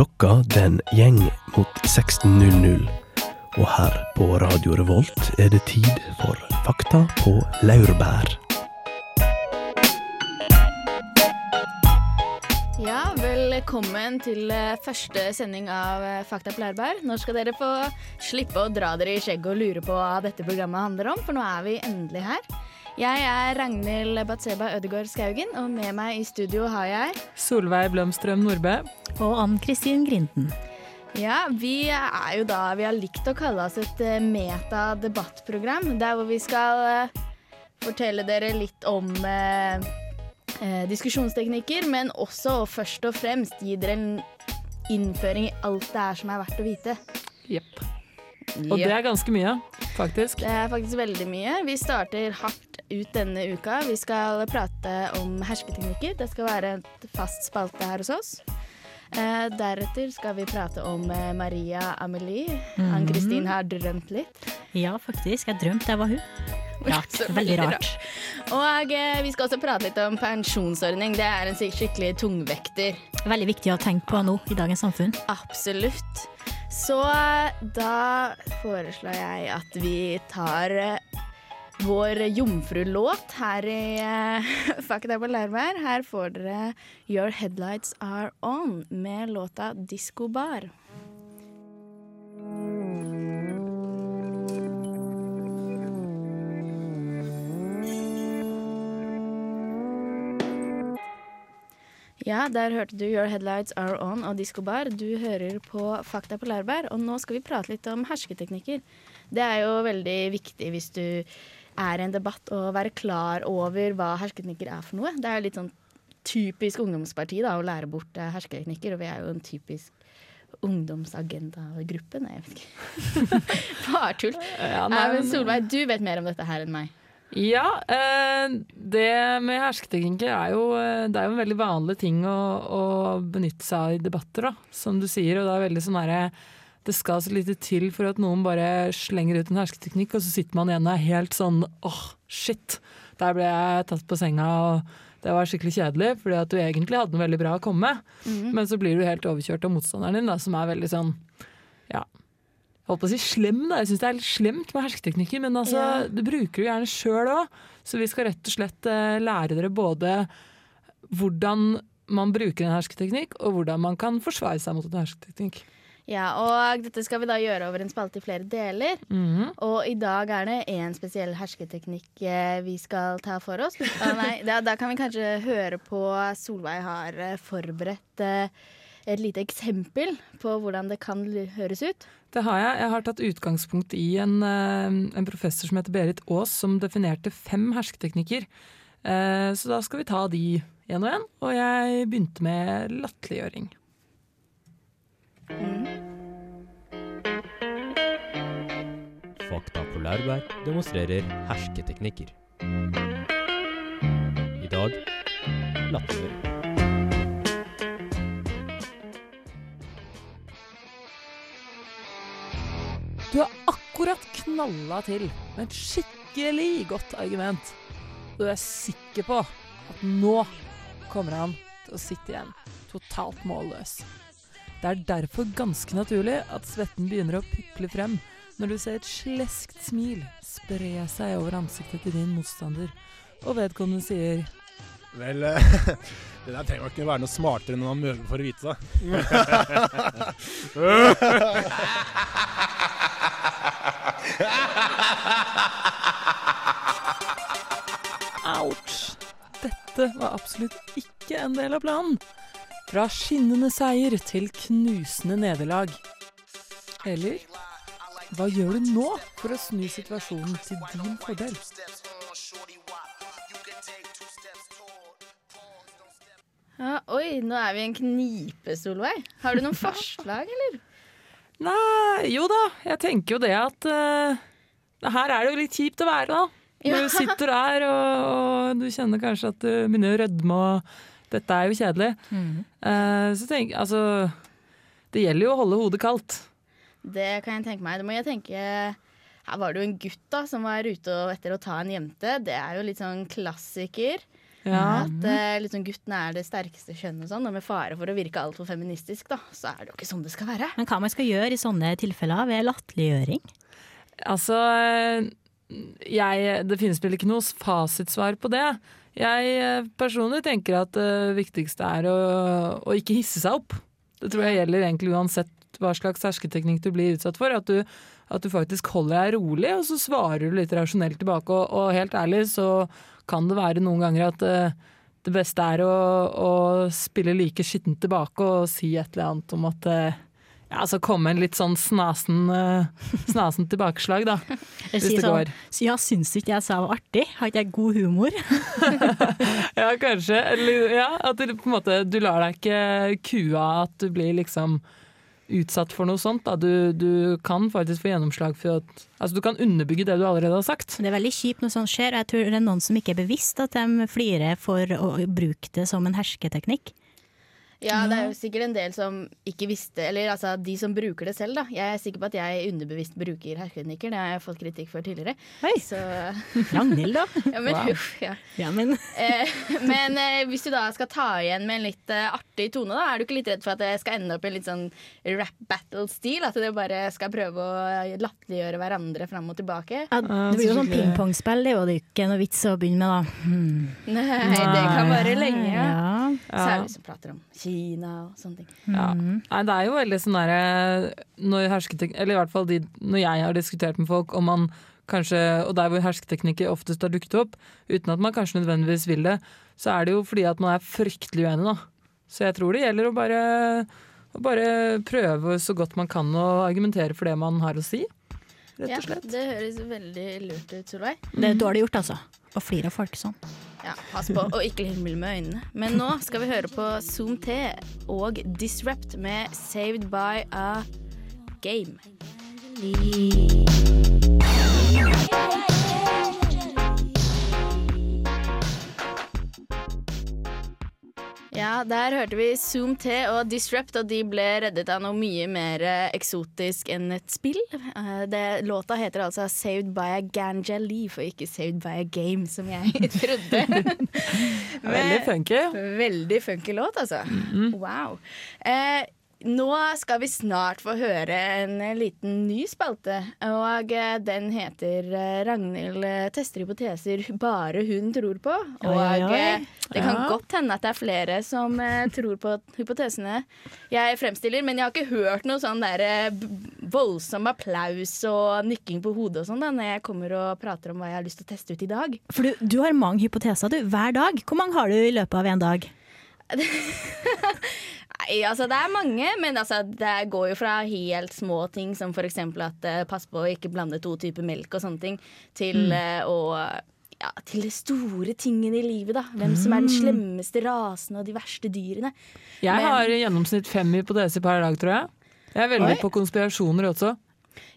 Klokka den gjeng mot 16.00. Og her på Radio Revolt er det tid for Fakta på laurbær. Ja, velkommen til eh, første sending av eh, Fakta på lærbær. Nå skal dere få slippe å dra dere i skjegget og lure på hva dette programmet handler om, for nå er vi endelig her. Jeg er Ragnhild Batseba Ødegaard Skaugen, og med meg i studio har jeg Solveig Blomstrøm Nordbø. Og Ann-Kristin Grinden. Ja, vi er jo da Vi har likt å kalle oss et metadebattprogram. meta-debattprogram. Der hvor vi skal eh, fortelle dere litt om eh, eh, diskusjonsteknikker, men også og først og fremst gi dere en innføring i alt det er som er verdt å vite. Jepp. Og det er ganske mye, faktisk. Det er faktisk veldig mye. Vi starter hardt ut denne uka. Vi skal prate om hersketeknikker. Det skal være et fast spalte her hos oss. Eh, deretter skal vi prate om eh, Maria Amelie. Mm. Ann-Kristin har drømt litt. Ja, faktisk. Jeg drømte jeg var hun. Rart. Veldig rart. Og eh, vi skal også prate litt om pensjonsordning. Det er en skikkelig tungvekter. Veldig viktig å tenke på nå i dagens samfunn. Absolutt. Så da foreslår jeg at vi tar eh, vår jomfrulåt her i eh, Fakta på Lærbær. Her får dere Your Headlights Are On med låta Disco Bar. Ja, der hørte du Your Headlights Are On og Disco Bar. Du hører på Fakta på Lærbær, og nå skal vi prate litt om hersketeknikker. Det er jo veldig viktig hvis du er i en debatt å være klar over hva hersketeknikker er for noe. Det er jo litt sånn typisk ungdomsparti da, å lære bort eh, hersketeknikker, og vi er jo en typisk ungdomsagenda-gruppen. Jeg vet ikke. Bare tull. Ja, men Solveig, du vet mer om dette her enn meg. Ja, eh, det med hersketeknikker er jo, eh, det er jo en veldig vanlig ting å, å benytte seg av i debatter, da, som du sier. Og det er veldig sånn derre Det skal så lite til for at noen bare slenger ut en hersketeknikk, og så sitter man igjen og er helt sånn åh, shit. Der ble jeg tatt på senga, og det var skikkelig kjedelig, fordi at du egentlig hadde noe veldig bra å komme med. Mhm. Men så blir du helt overkjørt av motstanderen din, da, som er veldig sånn ja. Holdt på å si slem, da. Jeg syns det er litt slemt med hersketeknikker, men altså, Ja. du bruker det gjerne sjøl òg. Så vi skal rett og slett eh, lære dere både hvordan man bruker en hersketeknikk, og hvordan man kan forsvare seg mot en hersketeknikk. Ja, og dette skal vi da gjøre over en spalte i flere deler. Mhm. Og i dag er det én spesiell hersketeknikk eh, vi skal ta for oss. Ah, nei, da, da kan vi kanskje høre på Solveig har eh, forberedt et lite eksempel på hvordan det kan høres ut. Det har jeg. Jeg har tatt utgangspunkt i en, eh, en professor som heter Berit Aas, som definerte fem hersketeknikker. Eh, Så da skal vi ta de én og én. Og jeg begynte med latterliggjøring. Fakta på laurbær demonstrerer hersketeknikker. I dag latterliggjøring. Du har akkurat knalla til med et skikkelig godt argument. Og du er sikker på at nå kommer han til å sitte igjen totalt målløs. Det er derfor ganske naturlig at svetten begynner å piple frem når du ser et sleskt smil spre seg over ansiktet til din motstander, og vedkommende sier Vel, eh, det der trenger ikke være noe smartere enn man møver for å vite det. Ouch! Dette var absolutt ikke en del av planen. Fra skinnende seier til knusende nederlag. Eller hva gjør du nå for å snu situasjonen til din fordel? Ja, oi, nå er vi i en knipe, Solveig. Har du noen forslag, eller? Nei, jo da, jeg tenker jo det at uh, her er det jo litt kjipt å være, da. Ja. Du sitter der, og, og du kjenner kanskje at du begynner å rødme, og dette er jo kjedelig. Eh, så tenk, altså Det gjelder jo å holde hodet kaldt. Det kan jeg tenke meg. Det må jeg tenke Her var det jo en gutt da som var ute og etter å ta en jente. Det er jo litt sånn klassiker. Ja. At eh, liksom gutten er det sterkeste kjønnet og sånn, og med fare for å virke altfor feministisk, da, så er det jo ikke sånn det skal være. Men hva man skal gjøre i sånne tilfeller ved latterliggjøring? Altså jeg, Det finnes vel ikke noe fasitsvar på det. Jeg eh, personlig tenker at det viktigste er å, å ikke hisse seg opp. Det tror jeg gjelder egentlig uansett hva slags hersketeknikk du blir utsatt for. At du, at du faktisk holder deg rolig, og så svarer du litt rasjonelt tilbake. Og, og helt ærlig så kan det være noen ganger at uh, det beste er å, å spille like skittent tilbake og si et eller annet om at uh, ja, så komme en litt sånn snasen, eh, snasen tilbakeslag, da. Jeg Hvis det sånn, går. så ja, syns du ikke jeg sa var artig? Har ikke jeg god humor? Ja, kanskje. Eller ja, at du på en måte Du lar deg ikke kue av at du blir liksom utsatt for noe sånt. Du, du kan faktisk få gjennomslag for at Altså, du kan underbygge det du allerede har sagt. Det er veldig kjipt når sånt skjer, jeg tror det er noen som ikke er bevisst at de flirer for å bruke det som en hersketeknikk. Ja, det er jo sikkert en del som ikke visste Eller altså de som bruker det selv, da. Jeg er sikker på at jeg underbevisst bruker herreklinikker. Det har jeg fått kritikk for tidligere. Oi, Så Ragnhild, da. ja, men, Wow. uff, ja. Ja, men Eh, men eh, hvis du da skal ta igjen med en litt eh, artig tone, da, er du ikke litt redd for at det skal ende opp i en litt sånn rap battle-stil? At det bare skal prøve å latterliggjøre hverandre fram og tilbake? ja, det blir jo sånn pingpongspill, det er jo ikke noe vits å begynne med, da. Hmm. Nei, det kan vare lenge. Ja. Ja. Ja. Særlig hvis du prater om Kina og sånne ting. Ja. Mm. Nei, det er jo veldig sånn derre når hersketek- Eller i hvert fall de, når jeg har diskutert med folk om man kanskje, og der hvor hersketeknikker oftest har dukket opp, uten at man kanskje nødvendigvis vil det, så er det jo fordi at man er fryktelig uenig, da. Så jeg tror det gjelder å bare, å bare prøve så godt man kan å argumentere for det man har å si. Rett og slett. det høres veldig lurt ut, Solveig. Det er dårlig gjort, altså. Å flire av folk sånn. Ja, pass på å ikke himle med øynene. Men nå skal vi høre på Zoom T og Disrupt med Saved by a Game. Ja, der hørte vi Zoom T og Disrupt, og de ble reddet av noe mye mer eh, eksotisk enn et spill. Eh, Det, låta heter altså Saved by a Ganja Leaf, og ikke Saved by a Game, som jeg trodde. Veldig funky. Veldig funky låt, altså. Wow. Eh, nå skal vi snart få høre en liten ny spalte, og eh, den heter eh, Ragnhild eh, tester hypoteser bare hun tror på. Og Oi, oi, det kan Ja. godt hende at det er flere som tror på hypotesene jeg fremstiller, men jeg har ikke hørt noe sånn der voldsom applaus og nikking på hodet og sånn da, når jeg kommer og prater om hva jeg har lyst til å teste ut i dag. For du, du har mange hypoteser, du. Hver dag. Hvor mange har du i løpet av en dag? Nei, altså det er mange, men altså, det går jo fra helt små ting som f.eks. at uh, pass på å ikke blande to typer melk og sånne ting, til eh, å ja, til de store tingene i livet, da. Hvem som er den slemmeste rasen og de verste dyrene. Jeg Men- har i gjennomsnitt fem hypoteser per dag, tror jeg. Jeg er veldig Oi. på konspirasjoner også.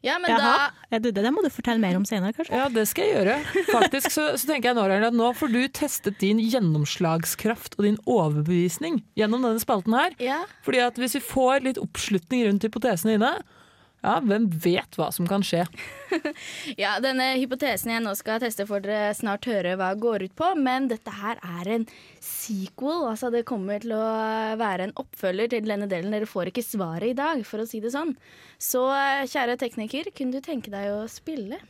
Ja, men Jaha, da... du det? Det må du fortelle mer om senere, kanskje? Ja, det skal jeg gjøre. Faktisk så, så tenker jeg nå, at nå får du testet din gjennomslagskraft og din overbevisning gjennom denne spalten her. Ja, Fordi at hvis vi får litt oppslutning rundt hypotesene dine, ja, hvem vet hva som kan skje. ja, denne hypotesen jeg nå skal teste, får dere snart høre hva går ut på. Men dette her er en sequel. Altså det kommer til å være en oppfølger til denne delen. Dere får ikke svaret i dag, for å si det sånn. Så kjære tekniker, kunne du tenke deg å spille?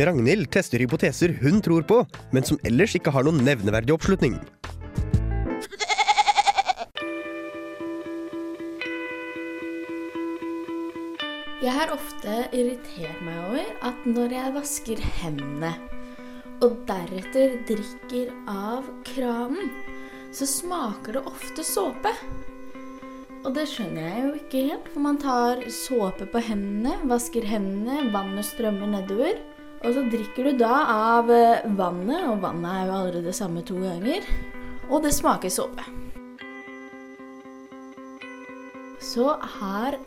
Ragnhild tester hypoteser hun tror på, men som ellers ikke har noen nevneverdig oppslutning. Jeg har ofte irritert meg over at når jeg vasker hendene og deretter drikker av kranen, så smaker det ofte såpe. Og det skjønner jeg jo ikke helt, for man tar såpe på hendene, vasker hendene, vannet strømmer nedover. Og så drikker du da av eh, vannet, og vannet er jo allerede det samme to ganger. Og det smaker såpe. Så har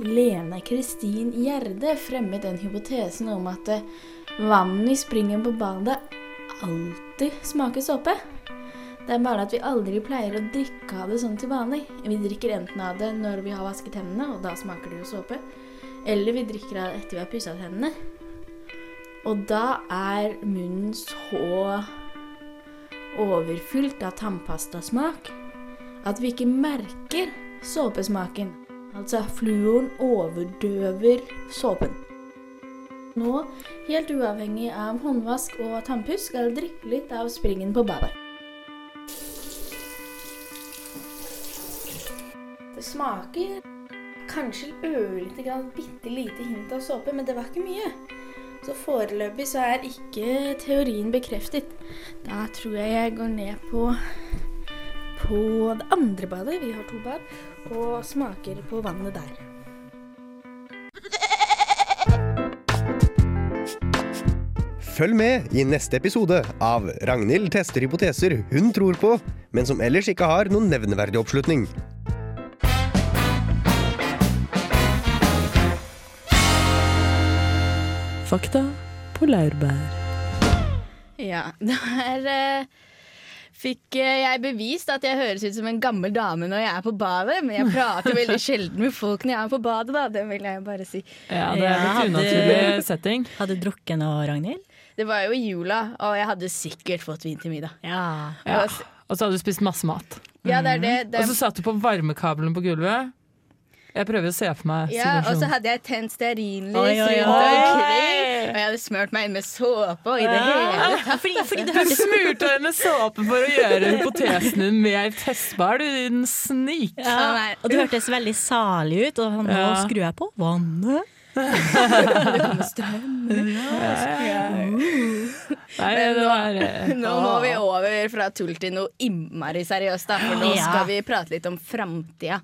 Lene Kristin Gjerde fremmet den hypotesen om at eh, vannet i springen på badet alltid smaker såpe. Det er bare at vi aldri pleier å drikke av det sånn til vanlig. Vi drikker enten av det når vi har vasket hendene, og da smaker det jo såpe. Eller vi drikker av det etter vi har pussa hendene. Og da er munnen så overfylt av tannpastasmak at vi ikke merker såpesmaken. Altså fluoren overdøver såpen. Nå, helt uavhengig av håndvask og tannpuss, skal jeg drikke litt av springen på badet. Det smaker kanskje ørlite grann bitte lite hint av såpe, men det var ikke mye. Så foreløpig så er ikke teorien bekreftet. Da tror jeg jeg går ned på på det andre badet, vi har to bad, og smaker på vannet der. Følg med i neste episode av Ragnhild tester hypoteser hun tror på, men som ellers ikke har noen nevneverdig oppslutning. Fakta på laurbær. Ja, det eh, fikk eh, jeg bevist at jeg høres ut som en gammel dame når jeg er på badet, men jeg prater veldig sjelden med folk når jeg er på badet, da. Det vil jeg bare si. Ja, det er Ja, litt unaturlig setting. Hadde du drukket noe, Ragnhild? Det var jo i jula, og jeg hadde sikkert fått vin til middag. Ja. Ja. Og så hadde du spist masse mat. Ja, det er det. det Og så satt du på varmekabelen på gulvet. Jeg prøver å se for meg ja, og så hadde jeg tent stearinlys rundt omkring. Og jeg hadde smurt meg inn med såpe og i det hele Fordi, fordi det Du smurte deg med såpe for å gjøre hypotesen din mer testbar, du din snik. ja. Og du hørtes veldig salig ut, og nå Ja. skrur jeg på vannet. Nei, det var eh, Nå må vi over fra tull til noe innmari seriøst, da, for nå Ja. skal vi prate litt om framtida.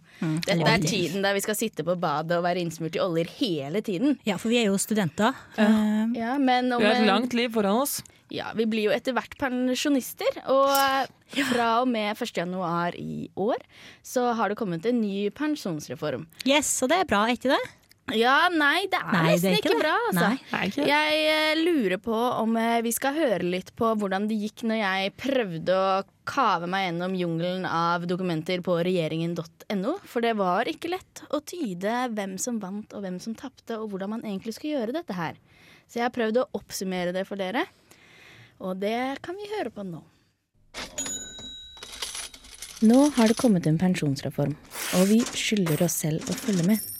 Dette er tiden der vi skal sitte på badet og være innsmurt i oljer hele tiden. Ja, for vi er jo studenter. Eh, Ja, men om Vi har et langt liv foran oss. Ja, vi blir jo etter hvert pensjonister, og fra og med 1. januar i år så har det kommet en ny pensjonsreform. yes, og det er bra, er ikke det? Ja, nei, det er Nei, det nesten er ikke, ikke bra, altså. Nei, ikke. Jeg uh, lurer på om uh, vi skal høre litt på hvordan det gikk når jeg prøvde å kave meg gjennom jungelen av dokumenter på regjeringen.no. For det var ikke lett å tyde hvem som vant og hvem som tapte, og hvordan man egentlig skulle gjøre dette her. Så jeg har prøvd å oppsummere det for dere, og det kan vi høre på nå. Nå har det kommet en pensjonsreform, og vi skylder oss selv å følge med.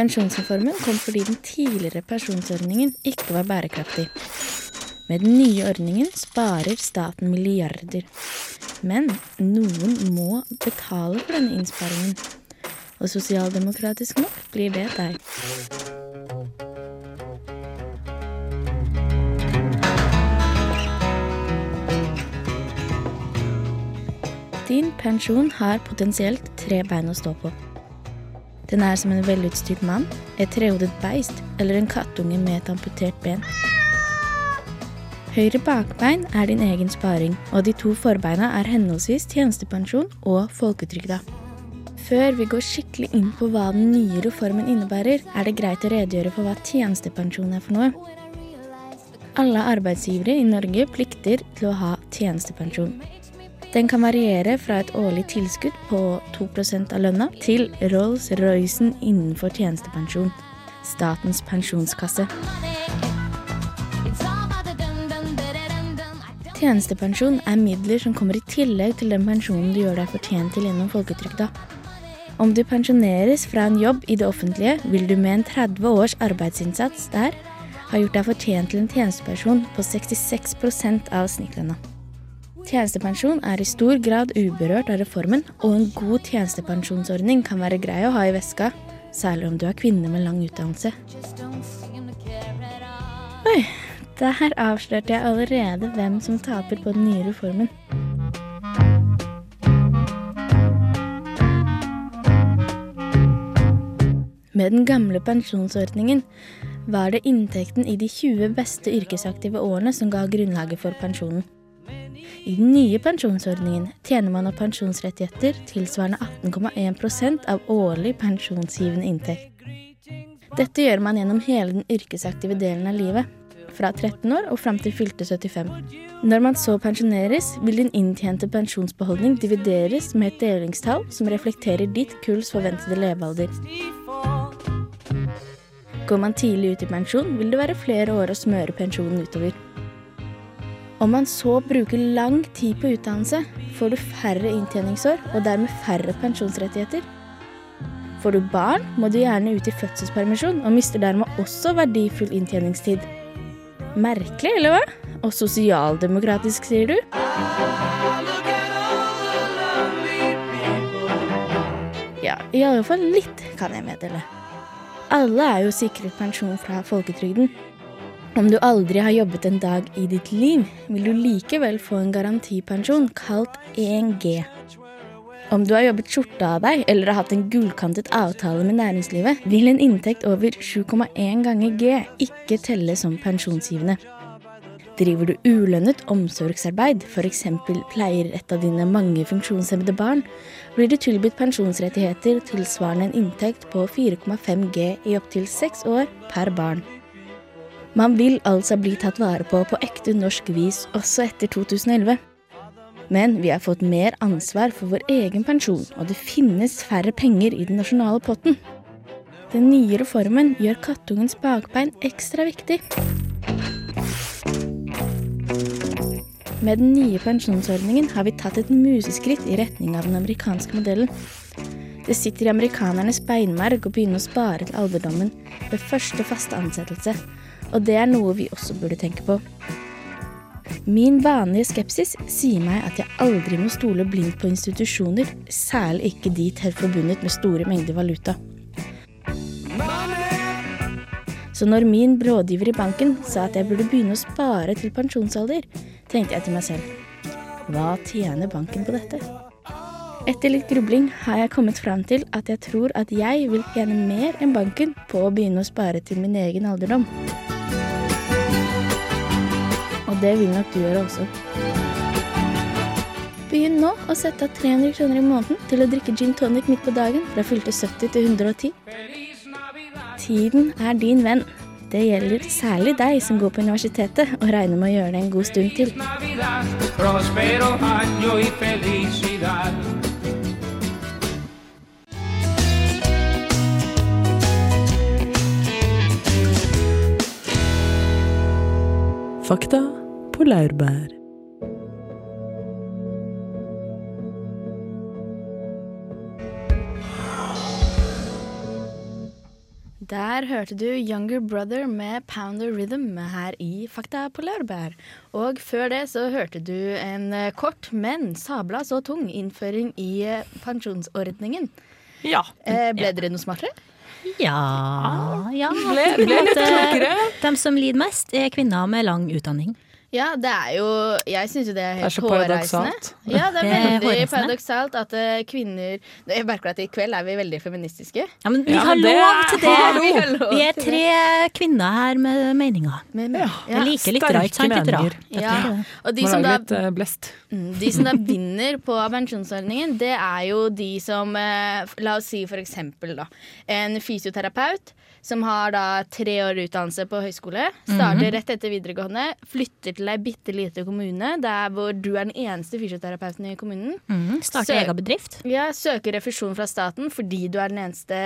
Pensjonsreformen kom fordi den tidligere pensjonsordningen ikke var bærekraftig. Med den nye ordningen sparer staten milliarder. Men noen må betale for denne innsparingen. Og sosialdemokratisk nok blir det deg. Din pensjon har potensielt tre bein å stå på. Den er som en velutstyrt mann, et trehodet beist eller en kattunge med et amputert ben. Høyre bakbein er din egen sparing, og de to forbeina er henholdsvis tjenestepensjon og folketrygda. Før vi går skikkelig inn på hva den nye reformen innebærer, er det greit å redegjøre for hva tjenestepensjon er for noe. Alle arbeidsgivere i Norge plikter til å ha tjenestepensjon. Den kan variere fra et årlig tilskudd på 2% av lønna til Rolls-Roycen innenfor tjenestepensjon. Statens pensjonskasse. Tjenestepensjon er midler som kommer i tillegg til den pensjonen du gjør deg fortjent til gjennom folketrygda. Om du pensjoneres fra en jobb i det offentlige, vil du med en 30 års arbeidsinnsats der ha gjort deg fortjent til en tjenestepensjon på 66 av snittlønna. Tjenestepensjon er i stor grad uberørt av reformen, og en god tjenestepensjonsordning kan være grei å ha i veska, særlig om du er kvinne med lang utdannelse. Oi, der avslørte jeg allerede hvem som taper på den nye reformen. Med den gamle pensjonsordningen var det inntekten i de 20 beste yrkesaktive årene som ga grunnlaget for pensjonen. I den nye pensjonsordningen tjener man av pensjonsrettigheter tilsvarende 18,1% av årlig pensjonsgivende inntekt. Dette gjør man gjennom hele den yrkesaktive delen av livet, fra 13 år og fram til fylte 75. Når man så pensjoneres, vil din inntjente pensjonsbeholdning divideres med et delingstall som reflekterer ditt kulls forventede levealder. Går man tidlig ut i pensjon, vil det være flere år å smøre pensjonen utover. Om man så bruker lang tid på utdannelse, får du færre inntjeningsår og dermed færre pensjonsrettigheter. Får du barn, må du gjerne ut i fødselspermisjon og mister dermed også verdifull inntjeningstid. Merkelig, eller hva? Og sosialdemokratisk, sier du? Ja, i alle fall litt kan jeg meddele. Alle er jo sikret pensjon fra folketrygden. Om du aldri har jobbet en dag i ditt liv, vil du likevel få en garantipensjon kalt 1G. Om du har jobbet skjorte av deg eller har hatt en gullkantet avtale med næringslivet, vil en inntekt over 7,1 ganger G ikke telle som pensjonsgivende. Driver du ulønnet omsorgsarbeid, f.eks. pleier et av dine mange funksjonshemmede barn, blir du tilbudt pensjonsrettigheter tilsvarende en inntekt på 4,5 G i opptil seks år per barn. Man vil altså bli tatt vare på på ekte norsk vis også etter 2011. Men vi har fått mer ansvar for vår egen pensjon, og det finnes færre penger i den nasjonale potten. Den nye reformen gjør kattungens bakbein ekstra viktig. Med den nye pensjonsordningen har vi tatt et museskritt i retning av den amerikanske modellen. Det sitter i amerikanernes beinmerg å begynne å spare til alderdommen ved første faste ansettelse, og det er noe vi også burde tenke på. Min vanlige skepsis sier meg at jeg aldri må stole blindt på institusjoner, særlig ikke de tett forbundet med store mengder valuta. Så når min rådgiver i banken sa at jeg burde begynne å spare til pensjonsalder, tenkte jeg til meg selv hva tjener banken på dette? Etter litt grubling har jeg kommet fram til at jeg tror at jeg vil tjene mer enn banken på å begynne å spare til min egen alderdom. Og det vil nok du gjøre også. Begynn nå å sette av 300 kroner i måneden til å drikke gin tonic midt på dagen fra fylte 70 til 110. Tiden er din venn. Det gjelder særlig deg som går på universitetet og regner med å gjøre det en god stund til. Prospero año y felicidad. Fakta på laurbær. Der hørte du Younger Brother med Pounder Rhythm her i Fakta på laurbær. Og før det så hørte du en eh, kort, men sabla så tung innføring i eh, pensjonsordningen. Ja. Eh, ble dere noe smartere? Ja, ja. Ble, ble litt klokere. De som lider mest, er kvinner med lang utdanning. Ja, det er jo Jeg syns jo det er Det er helt hårreisende. Ja, det er Det er veldig paradoksalt at eh, kvinner Jeg merker at i kveld er vi veldig feministiske. Ja, men vi Ja, har det lov til det! vi lov Vi er tre kvinner her med meninger. Men, Ja. Vi liker lyttere, ikke sant, lyttere? Ja. Og de som, da, litt eh, mm, de som da vinner på pensjonsordningen, det er jo de som eh, La oss si for eksempel da en fysioterapeut som har da tre år utdannelse på høyskole. Starter rett etter videregående. Flytter til ei bitte lita kommune der hvor du er den eneste fysioterapeuten i kommunen. Mm, starter egen bedrift. Ja, Søker refusjon fra staten fordi du er den eneste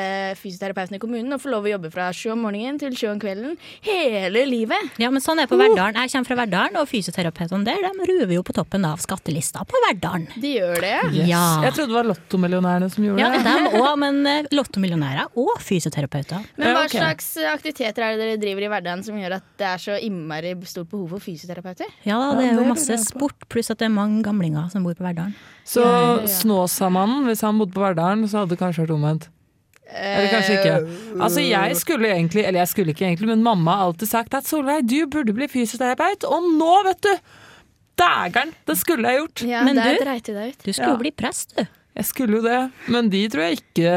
fysioterapeuten i kommunen og får lov å jobbe fra sju om morgenen til sju om kvelden hele livet. Ja, men sånn er det på Verdalen. Jeg kommer fra Verdalen, og fysioterapeutene der de ruver jo på toppen av skattelista på Verdalen. De gjør det. Ja. Jeg trodde det var lottomillionærene som gjorde Ja, det. dem òg, men eh, lottomillionærer og fysioterapeuter. Men hva Ja, ok. slags aktiviteter er det dere driver i hverdagen som gjør at det er så innmari stort behov for fysioterapeuter? Ja, det er jo masse sport, pluss at det er mange gamlinger som bor på Verdalen. Så Ja, ja, ja. Snåsamannen, hvis han bodde på Verdalen, så hadde det kanskje vært omvendt. Eller kanskje ikke. Altså jeg skulle egentlig, eller jeg skulle ikke egentlig, men mamma har alltid sagt at Solveig, du burde bli fysioterapeut. Og nå, vet du! Dægeren! Det skulle jeg gjort. Ja, Men du- du skulle Ja. bli prest, du. Jeg skulle jo det, men de tror jeg ikke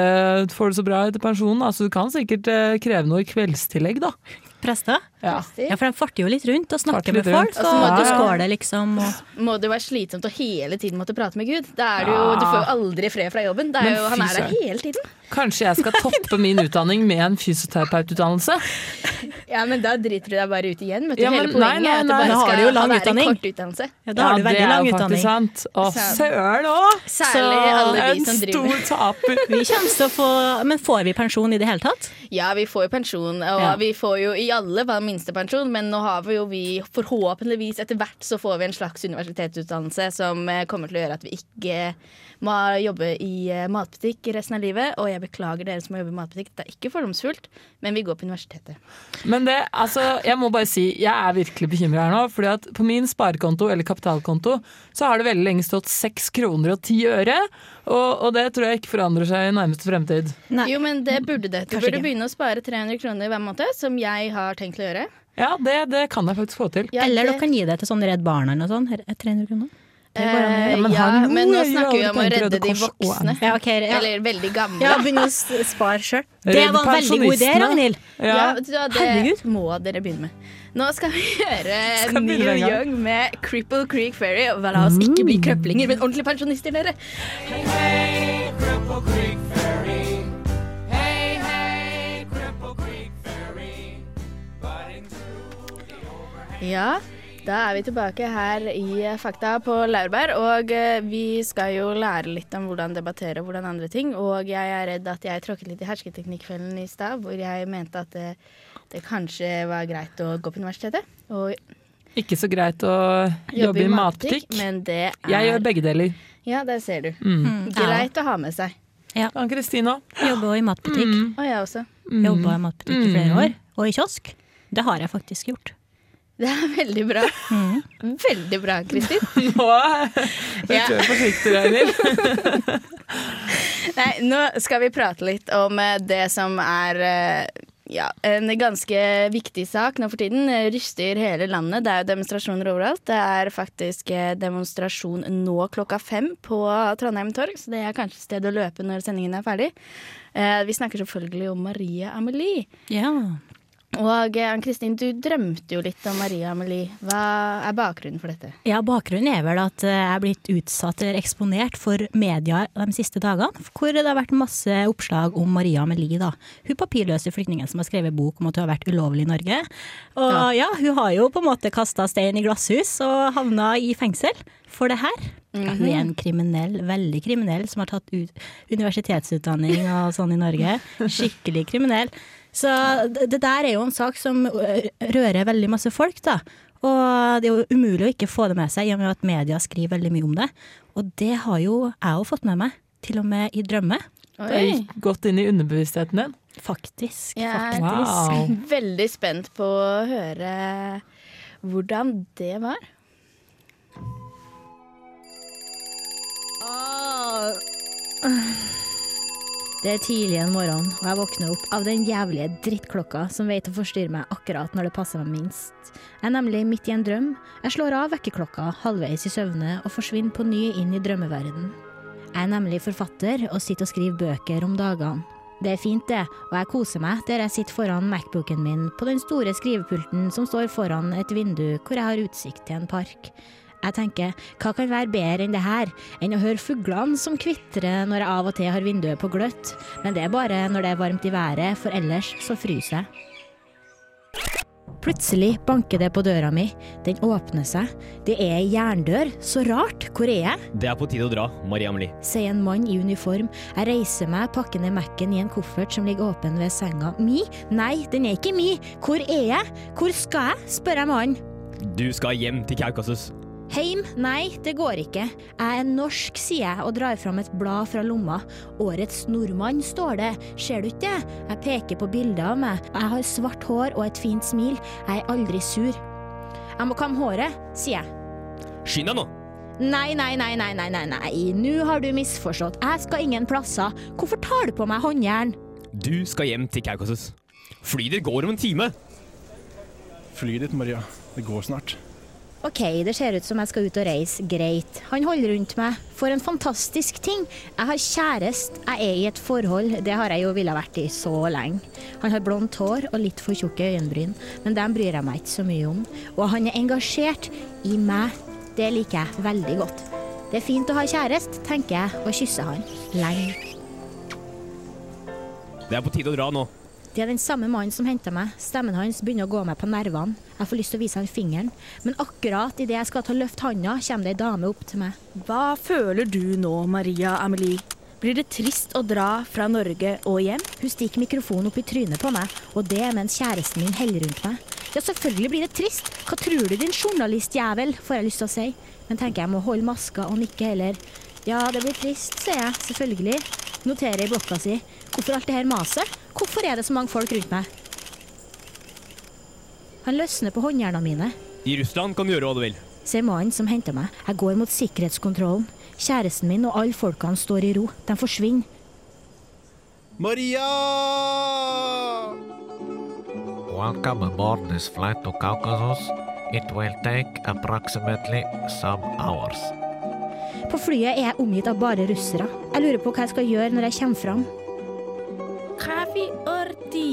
får det så bra etter pensjonen. Altså, du kan sikkert eh, kreve noe i kveldstillegg, da. Prester? Ja. Ja, for de farter jo litt rundt og snakker med folk, rundt. og Altså, du ja. skåler liksom. Og Må det være slitsomt å hele tiden måtte prate med Gud? Da er det jo, Ja. Du får jo aldri fred fra jobben. Det er jo, han er der hele tiden. Kanskje jeg skal toppe min utdanning med en fysioterapeututdannelse? Ja, Men da driter du deg bare ut igjen. Vet du. Ja, Hele poenget nei, er at du bare nei. Skal du jo lang ha det utdanning. kort utdannelse. ja, da har du veldig lang utdanning. sant. Å, søren òg! Særlig Så- alle de En som driver stor taper. Vi kommer til å få Men får vi pensjon i det hele tatt? Ja, vi får jo pensjon, og Ja. vi får jo i alle fall minstepensjon, men nå har vi jo vi forhåpentligvis etter hvert så får vi en slags universitetsutdannelse som eh, kommer til å gjøre at vi ikke må jobbe i eh, matbutikk resten av livet. Og jeg beklager dere som må jobbe i matbutikk, det er ikke fordomsfullt, men vi går på universitetet. Men det, altså, jeg må bare si, jeg er virkelig bekymra her nå. fordi at på min sparekonto eller kapitalkonto så har det veldig lenge stått 6 kroner og 10 øre. Og, og det tror jeg ikke forandrer seg i nærmeste fremtid. Nei. Jo, men det burde det. Du Kanskje burde ikke. begynne å spare 300 kroner hver måned, som jeg har tenkt å gjøre. Ja, det, det kan jeg faktisk få til. Ja, Eller det- dere kan gi det til sånn Redd Barna eller noe sånt. 300 kroner. Eh, Ja, men ja, hallo, men nå snakker vi om å redde de voksne. Ja, okay, ja. Eller veldig gamle. Ja, begynne å spare sjøl. Det var en veldig god idé. Ragnhild. Ja, det Herregud. må dere begynne med. Nå skal vi gjøre Skal Neil? Young med Cripple Creek Ferry. Og la oss ikke bli krøplinger, men ordentlige pensjonister, dere. Ja, da er vi tilbake her i Fakta på Laurbær. Og eh, vi skal jo lære litt om hvordan debattere og hvordan andre ting. Og jeg er redd at jeg tråkket litt i hersketeknikkfellen i stad, hvor jeg mente at det, det kanskje var greit å gå på universitetet og Ikke så greit å jobbe i matbutikk. men det er Jeg gjør begge deler. Ja, der ser du. Mm. Greit å ha med seg. Ann-Kristina? Jobber også i matbutikk. Mm. Og jeg også. Mm. Jobba i matbutikk i flere år. Og i kiosk. Det har jeg faktisk gjort. Det er veldig bra. Mm. Veldig bra, Kristin. Nå er Ja. jeg forsiktig, Ragnhild. Nei, nå skal vi prate litt om eh, det som er eh, ja, en ganske viktig sak nå for tiden. Eh, Ryster hele landet. Det er jo demonstrasjoner overalt. Det er faktisk demonstrasjon nå klokka fem på Trondheim torg, så det er kanskje et sted å løpe når sendingen er ferdig. Vi snakker selvfølgelig om Marie Amelie. Ja. Og eh, Ann-Kristin, du drømte jo litt om Maria Amelie. Hva er bakgrunnen for dette? Ja, Bakgrunnen er vel at eh, jeg er blitt utsatt eller eksponert for media de siste dagene. Hvor det har vært masse oppslag om Maria Amelie, da. Hun papirløse flyktningen som har skrevet bok om at hun har vært ulovlig i Norge. Og ja, hun har jo på en måte kasta stein i glasshus og havna i fengsel for det her. Ja, hun er en kriminell, veldig kriminell, som har tatt ut universitetsutdanning og sånn i Norge. Skikkelig kriminell. Så det der er jo en sak som rører veldig masse folk, da. Og det er jo umulig å ikke få det med seg, i og med at media skriver veldig mye om det. Og det har jo jeg òg fått med meg, til og med i drømme. Det gikk godt inn i underbevisstheten din. Faktisk. Jeg er faktisk. Wow. veldig spent på å høre hvordan det var. Det er tidlig en morgen, og jeg våkner opp av den jævlige drittklokka som vet å forstyrre meg akkurat når det passer meg minst. Jeg er nemlig midt i en drøm. Jeg slår av vekkerklokka halvveis i søvne og forsvinner på ny inn i drømmeverden. Jeg er nemlig forfatter og sitter og skriver bøker om dagene. Det er fint, det, og jeg koser meg der jeg sitter foran Macbooken min på den store skrivepulten som står foran et vindu hvor jeg har utsikt til en park. Jeg tenker, hva kan være bedre enn det her, enn å høre fuglene som kvitrer når jeg av og til har vinduet på gløtt, men det er bare når det er varmt i været, for ellers så fryser jeg. Plutselig banker det på døra mi, den åpner seg, det er ei jerndør, så rart, hvor er jeg? Det er på tide å dra, Marie Amelie. sier en mann i uniform. Jeg reiser meg, pakker ned Mac-en i en koffert som ligger åpen ved senga. Mi? Nei, den er ikke mi. Hvor er jeg? Hvor skal jeg? spør jeg mannen. Du skal hjem til Kaukasus. Heim? Nei, det går ikke. Jeg er norsk, sier jeg og drar fram et blad fra lomma. Årets nordmann, står det. Ser du ikke det? Jeg peker på bildet av meg. Jeg har svart hår og et fint smil. Jeg er aldri sur. Jeg må kamme håret, sier jeg. Skynd deg nå! Nei, nei, nei, nei, nei, nei, nei, nå har du misforstått. Jeg skal ingen plasser. Hvorfor tar du på meg håndjern? Du skal hjem til Kaukasus. Flyet ditt går om en time. Flyet ditt, Maria. Det går snart. OK, det ser ut som jeg skal ut og reise. Greit. Han holder rundt meg. For en fantastisk ting. Jeg har kjæreste. Jeg er i et forhold. Det har jeg jo ville vært i så lenge. Han har blondt hår og litt for tjukke øyenbryn, men dem bryr jeg meg ikke så mye om. Og han er engasjert i meg. Det liker jeg veldig godt. Det er fint å ha kjæreste, tenker jeg, og kysser han. Lenge. Det er på tide å dra nå. Det er den samme mannen som henter meg. Stemmen hans begynner å gå meg på nervene. Jeg får lyst til å vise han fingeren, men akkurat idet jeg skal ta løft handa, kommer det ei dame opp til meg. Hva føler du nå, Maria Amelie? Blir det trist å dra fra Norge og hjem? Hun stikker mikrofonen opp i trynet på meg, og det mens kjæresten min heller rundt meg. Ja, selvfølgelig blir det trist. Hva tror du, din journalistjævel, får jeg lyst til å si. Men tenker jeg må holde maska og nikke heller. Ja, det blir trist, sier jeg, selvfølgelig. Noterer i blokka si. Hvorfor alt det her maset? Hvorfor er det så mange folk rundt meg? Han løsner på håndjernene mine, I Russland kan du gjøre hva du vil. sier mannen som henter meg. Jeg går mot sikkerhetskontrollen. Kjæresten min og alle folkene står i ro. De forsvinner. Maria! Welcome aboard this flight to Caucasus. It will take approximately some hours. På flyet er jeg omgitt av bare russere. Jeg lurer på hva jeg skal gjøre når jeg kommer fram. Kafi orti.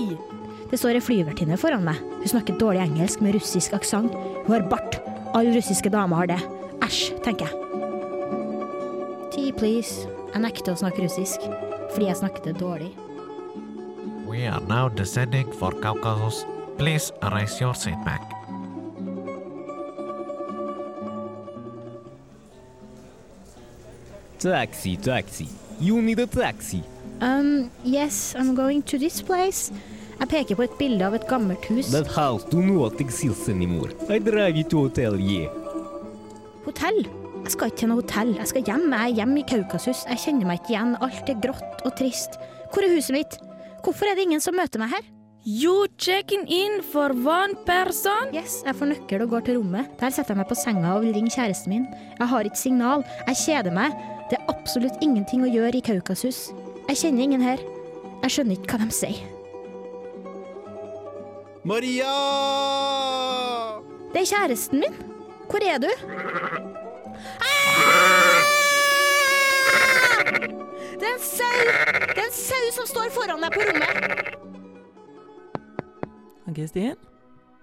Det står ei flyvertinne foran meg. Hun snakker dårlig engelsk med russisk aksent. Hun har bart. Alle russiske damer har det. Æsj, tenker jeg. Tea, please. Jeg nekter å snakke russisk, fordi jeg snakker det dårlig. We are now descending for Caucasus. Please raise your seat back. Taxi, taxi. You need a taxi. Um, yes, I'm going to this place. Jeg peker på et bilde av et gammelt hus. That house do not exist anymore. I drive you to hotel, yeah. Hotell? Jeg skal ikke til noe hotell. Jeg skal hjem. Jeg er hjemme i Kaukasus. Jeg kjenner meg ikke igjen. Alt er grått og trist. Hvor er huset mitt? Hvorfor er det ingen som møter meg her? You checking in for one person? Yes, jeg får nøkkel og går til rommet. Der setter jeg meg på senga og vil ringe kjæresten min. Jeg har ikke signal. Jeg kjeder meg. Det er absolutt ingenting å gjøre i Kaukasus. Jeg kjenner ingen her. Jeg skjønner ikke hva de sier. Maria! Det er kjæresten min. Hvor er du? Det er en sau! Det er en sau som står foran deg på rommet. Ann-Kristin,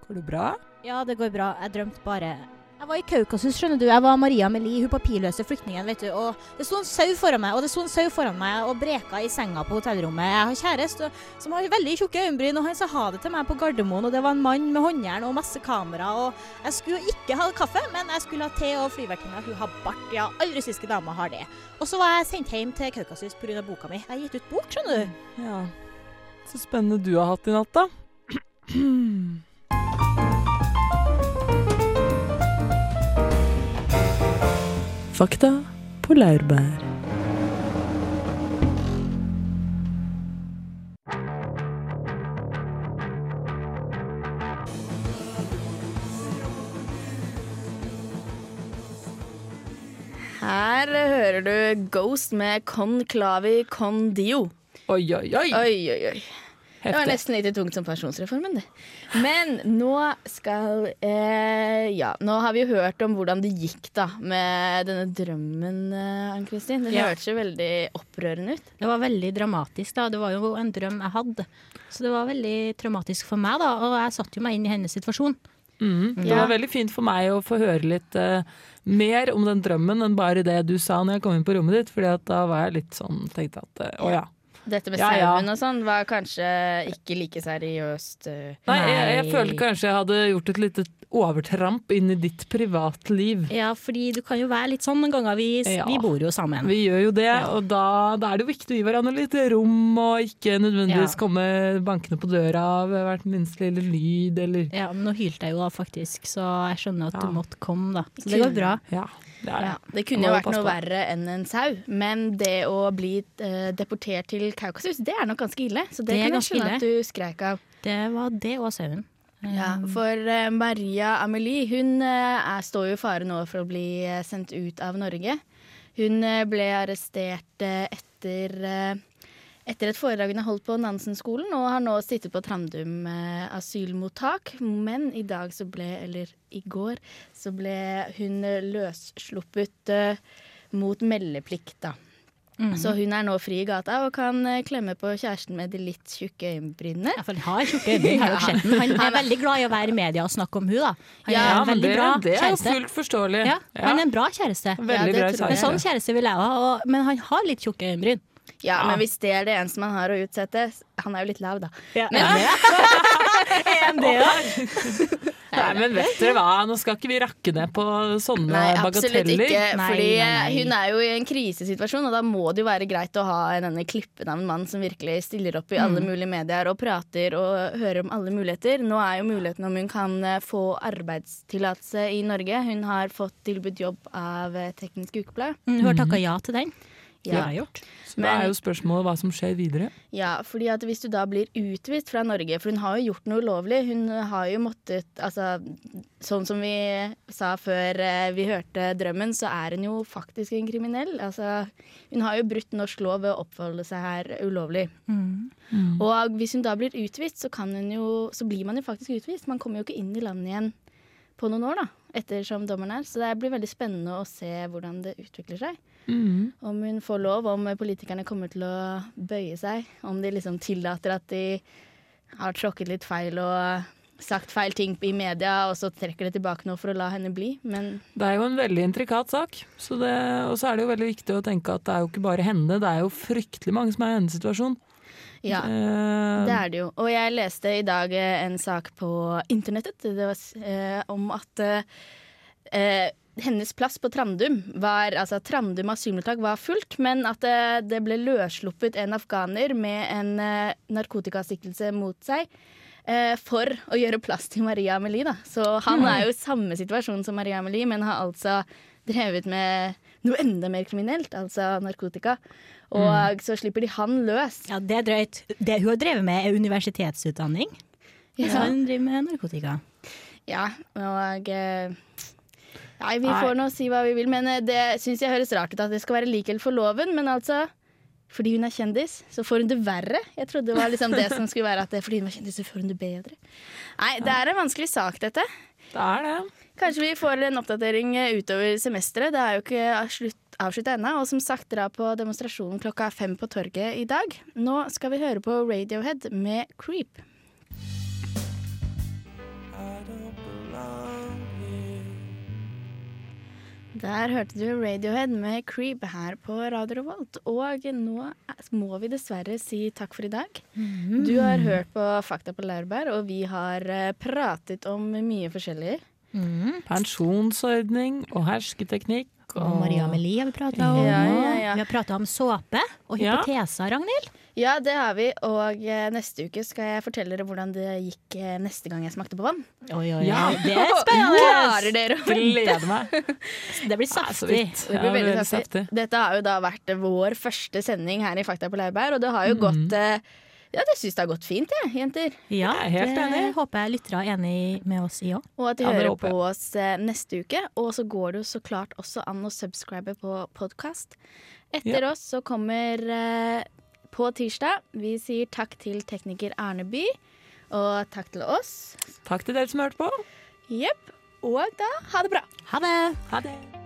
går det bra? Ja, det går bra. Jeg drømte bare Jeg var i Kaukasus, skjønner du. Jeg var Maria Amelie, hun papirløse flyktningen, vet du. Og det sto en sau foran meg, og det sto en sau foran meg og breka i senga på hotellrommet. Jeg har kjæreste som har veldig tjukke øyenbryn, og han sa ha det til meg på Gardermoen, og det var en mann med håndjern og masse kamera, og jeg skulle ikke ha kaffe, men jeg skulle ha te, og flyvertinna, hun har bart. Ja, alle russiske damer har det. Og så var jeg sendt hjem til Kaukasus pga. boka mi. Jeg har gitt ut bok, skjønner du. Ja. Så spennende du har hatt i natt, da. Fakta på laurbær. Her hører du Ghost med Con Clavi Con Dio. Oi, oi, oi. Oi, oi, oi. Det var nesten like tungt som pensjonsreformen, det. Men nå skal eh, Ja, nå har vi jo hørt om hvordan det gikk da med denne drømmen, eh, Ann-Kristin. Det Ja. hørtes jo veldig opprørende ut. Det var veldig dramatisk, da. Det var jo en drøm jeg hadde. Så det var veldig traumatisk for meg, da. Og jeg satte jo meg inn i hennes situasjon. Mm. Det Ja. var veldig fint for meg å få høre litt uh, mer om den drømmen enn bare det du sa når jeg kom inn på rommet ditt. Fordi at da var jeg litt sånn tenkte at uh, å ja. Dette med Ja, ja. sauen og sånn var kanskje ikke like seriøst. eh. Nei, jeg, jeg følte kanskje jeg hadde gjort et lite overtramp inn i ditt privatliv. Ja, fordi du kan jo være litt sånn noen ganger. Vi, Ja. vi bor jo sammen. Vi gjør jo det, og da, da er det jo viktig å gi hverandre litt rom, og ikke nødvendigvis Ja. komme bankende på døra ved hvert minste lille lyd, eller Ja, men nå hylte jeg jo da faktisk, så jeg skjønner at Ja. du måtte komme, da. Så det går bra. Ja, det er. Ja, det kunne jo vært noe på. verre enn en sau, men det å bli uh, deportert til Kaukasus, det er nok ganske ille. Så det, Det er kan jeg skjønne at du skreik av. Det var det og sauen. Ja, for uh, Maria Amelie hun uh, er, står jo i fare nå for å bli eh, sendt ut av Norge. Hun eh, ble arrestert eh, etter eh, etter et foredrag hun har holdt på Nansen-skolen, og har nå sittet på Trandum eh, asylmottak. Men i dag så ble, eller i går, så ble hun løssluppet eh, mot meldeplikt, da. Mhm. Så hun er nå fri i gata og kan eh, klemme på kjæresten med de litt tjukke øyenbrynene. Ja, for han har tjukke øyenbryn, har jo sett den. Han er veldig glad i å være i media og snakke om hun da. Han Ja, er en veldig det, bra det er jo fullt forståelig. Ja, han er en bra kjæreste. Veldig Ja, det bra jeg. Men sånn kjæreste vil jeg ha, og- men han har litt tjukke øyenbryn. Ja, Ja. men hvis det er det eneste man har å utsette Han er jo litt lav, da. Ja. Nei, men vet dere hva, nå skal ikke vi rakke ned på sånne Nei, bagateller. ikke. Fordi nei, nei. hun er jo i en krisesituasjon, og da må det jo være greit å ha denne klippen av en mann som virkelig stiller opp i alle Mm. mulige medier og prater og hører om alle muligheter. Nå er jo muligheten om hun kan eh, få arbeidstillatelse i Norge. Hun har fått tilbudt jobb av eh, Teknisk Ukeblad. Mm, Hun har takka ja til den. Det Ja. har jeg gjort. Så da er jo spørsmålet hva som skjer videre. Ja, fordi at hvis du da blir utvist fra Norge, for hun har jo gjort noe ulovlig Hun har jo måttet Altså, sånn som vi sa før eh, vi hørte drømmen, så er hun jo faktisk en kriminell. Altså, hun har jo brutt norsk lov ved å oppholde seg her ulovlig. Og hvis hun da blir utvist, så, kan hun jo, så blir man jo faktisk utvist. Man kommer jo ikke inn i landet igjen på noen år, da, ettersom dommeren er. Så det blir veldig spennende å se hvordan det utvikler seg. Mm. Om hun får lov, om politikerne kommer til å bøye seg. Om de liksom tillater at de har tråkket litt feil og sagt feil ting i media, og så trekker de tilbake nå for å la henne bli. Men Det er jo en veldig intrikat sak. Så det, og så er det jo veldig viktig å tenke at det er jo ikke bare henne, det er jo fryktelig mange som er i hennes situasjon. ja, Eh, det er det jo. Og jeg leste i dag eh, en sak på internettet det var, eh, om at eh, eh, hennes plass på Trandum var Altså Trandum asylmottak var fullt, men at det, det ble løssluppet en afghaner med en eh, narkotikasiktelse mot seg. eh, for å gjøre plass til Maria Amelie. Da. Så han er jo i samme situasjon som Maria Amelie, men har altså drevet med noe enda mer kriminelt, altså narkotika. Og så slipper de han løs. Ja, det er drøyt. Det hun har drevet med, er universitetsutdanning. Så hun han driver med narkotika. Ja, og eh, Nei, vi får nå si hva vi vil, men eh, det syns jeg høres rart ut at det skal være likhet for loven. Men altså, fordi hun er kjendis, så får hun det verre. Jeg trodde det var liksom det som skulle være at det, fordi hun var kjendis, så får hun det bedre. Nei, det er en vanskelig sak, dette. det er det. Kanskje vi får en oppdatering eh, utover semesteret. Det er jo ikke slutt- avslutta ennå. Og som sagt, dra på demonstrasjonen klokka fem på torget i dag. Nå skal vi høre på Radiohead med Creep. Der hørte du Radiohead med Creep her på Radio Revolt. Og nå må vi dessverre si takk for i dag. Du har hørt på Fakta på laurbær, og vi har eh, pratet om mye forskjellig. Pensjonsordning og hersketeknikk. Og Maria Amelie har vi prata om. Ja, ja, ja. Vi har prata om såpe og Ja. hypoteser, Ragnhild. Ja, det har vi. Og eh, neste uke skal jeg fortelle dere hvordan det gikk eh, neste gang jeg smakte på vann. Oi, oi, Ja. oi. Det er spennende! Gleder meg. Det blir saftig. Det blir veldig saftig. Dette har jo da vært vår første sending her i Fakta på laurbær, og det har jo Mm. gått eh, Ja, det syns det har gått fint, jeg, jenter. Ja, helt det enig. håper jeg lyttere er enig med oss i òg. Og at de Ja, hører på oss neste uke. Og så går det jo så klart også an å subscribe på podkast. Etter Ja. oss så kommer eh, på tirsdag Vi sier takk til tekniker Arneby, og takk til oss. Takk til dere som hørte på. Jepp. Og da ha det bra. Ha det! Ha det.